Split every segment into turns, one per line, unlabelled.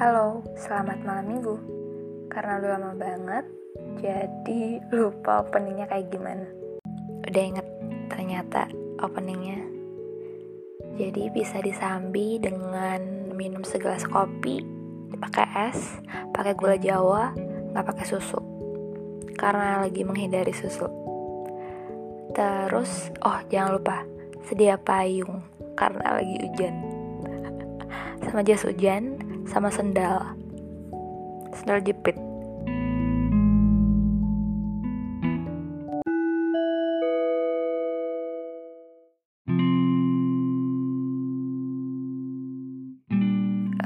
Halo, selamat malam minggu. Karena udah lama banget Jadi lupa openingnya kayak gimana. Udah inget ternyata openingnya. Jadi bisa disambi dengan minum segelas kopi pakai es, pakai gula jawa, nggak pakai susu. Karena lagi menghindari susu. Terus, oh jangan lupa Sedia payung Karena lagi hujan. Sama jas hujan sama sendal. Sendal jepit.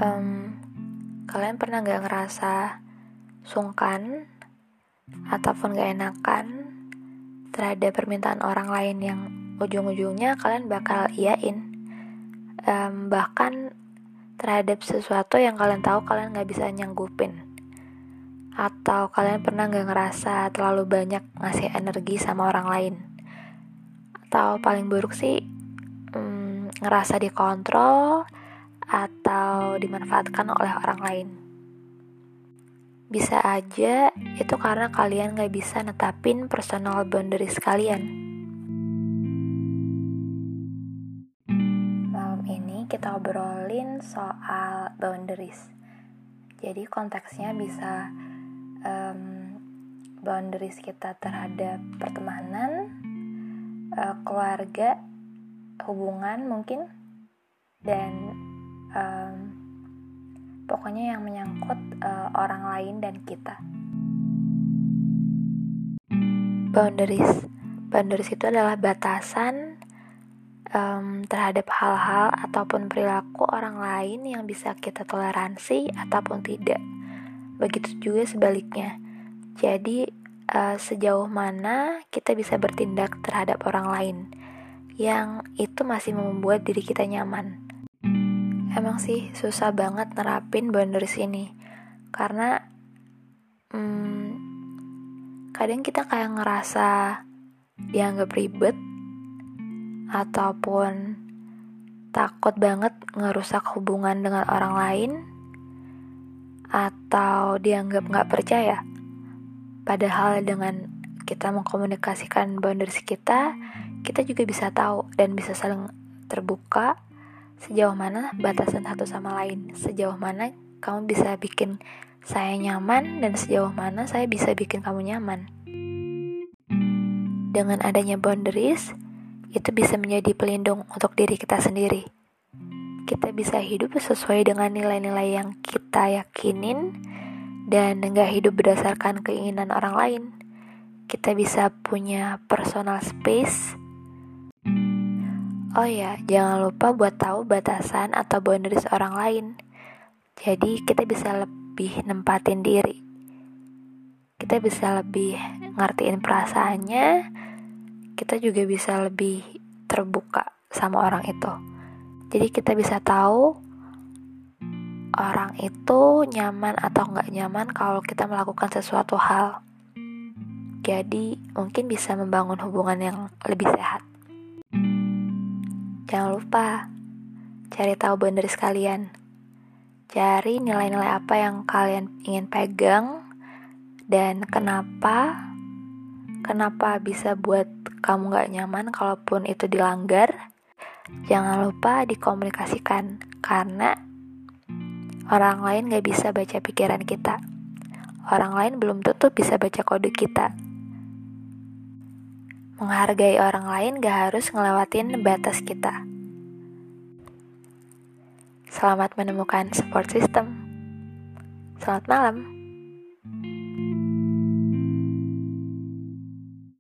Um, kalian pernah gak ngerasa sungkan ataupun gak enakan terhadap permintaan orang lain yang ujung-ujungnya kalian bakal iyain? Um, bahkan terhadap sesuatu yang kalian tahu kalian nggak bisa nyanggupin. Atau kalian pernah nggak ngerasa terlalu banyak ngasih energi sama orang lain. Atau paling buruk sih hmm, ngerasa dikontrol atau dimanfaatkan oleh orang lain. Bisa aja itu karena kalian nggak bisa netapin personal boundaries kalian kita obrolin soal boundaries. Jadi konteksnya bisa um, boundaries kita terhadap pertemanan, uh, keluarga, hubungan mungkin, dan um, pokoknya yang menyangkut uh, orang lain dan kita. Boundaries, boundaries itu adalah batasan um, terhadap hal-hal ataupun perilaku orang lain yang bisa kita toleransi ataupun tidak. Begitu juga sebaliknya. Jadi, uh, sejauh mana kita bisa bertindak terhadap orang lain yang itu masih membuat diri kita nyaman. Emang sih susah banget nerapin boundaries ini karena hmm, kadang kita kayak ngerasa dianggap ribet ataupun takut banget ngerusak hubungan dengan orang lain atau dianggap nggak percaya. Padahal dengan kita mengkomunikasikan boundaries kita kita juga bisa tahu dan bisa saling terbuka sejauh mana batasan satu sama lain. Sejauh mana kamu bisa bikin saya nyaman dan sejauh mana saya bisa bikin kamu nyaman. Dengan adanya boundaries itu bisa menjadi pelindung untuk diri kita sendiri. Kita bisa hidup sesuai dengan nilai-nilai yang kita yakinin dan nggak hidup berdasarkan keinginan orang lain. Kita bisa punya personal space. Oh ya, jangan lupa buat tahu batasan atau boundaries orang lain. Jadi kita bisa lebih nempatin diri. Kita bisa lebih ngertiin perasaannya, kita juga bisa lebih terbuka sama orang itu. Jadi kita bisa tahu orang itu nyaman atau nggak nyaman kalau kita melakukan sesuatu hal. Jadi mungkin bisa membangun hubungan yang lebih sehat. Jangan lupa cari tahu benar sekalian. Cari nilai-nilai apa yang kalian ingin pegang dan kenapa kenapa bisa buat kamu gak nyaman kalaupun itu dilanggar, jangan lupa dikomunikasikan karena orang lain gak bisa baca pikiran kita. Orang lain belum tentu bisa baca kode kita. Menghargai orang lain gak harus ngelewatin batas kita. Selamat menemukan support system. Selamat malam.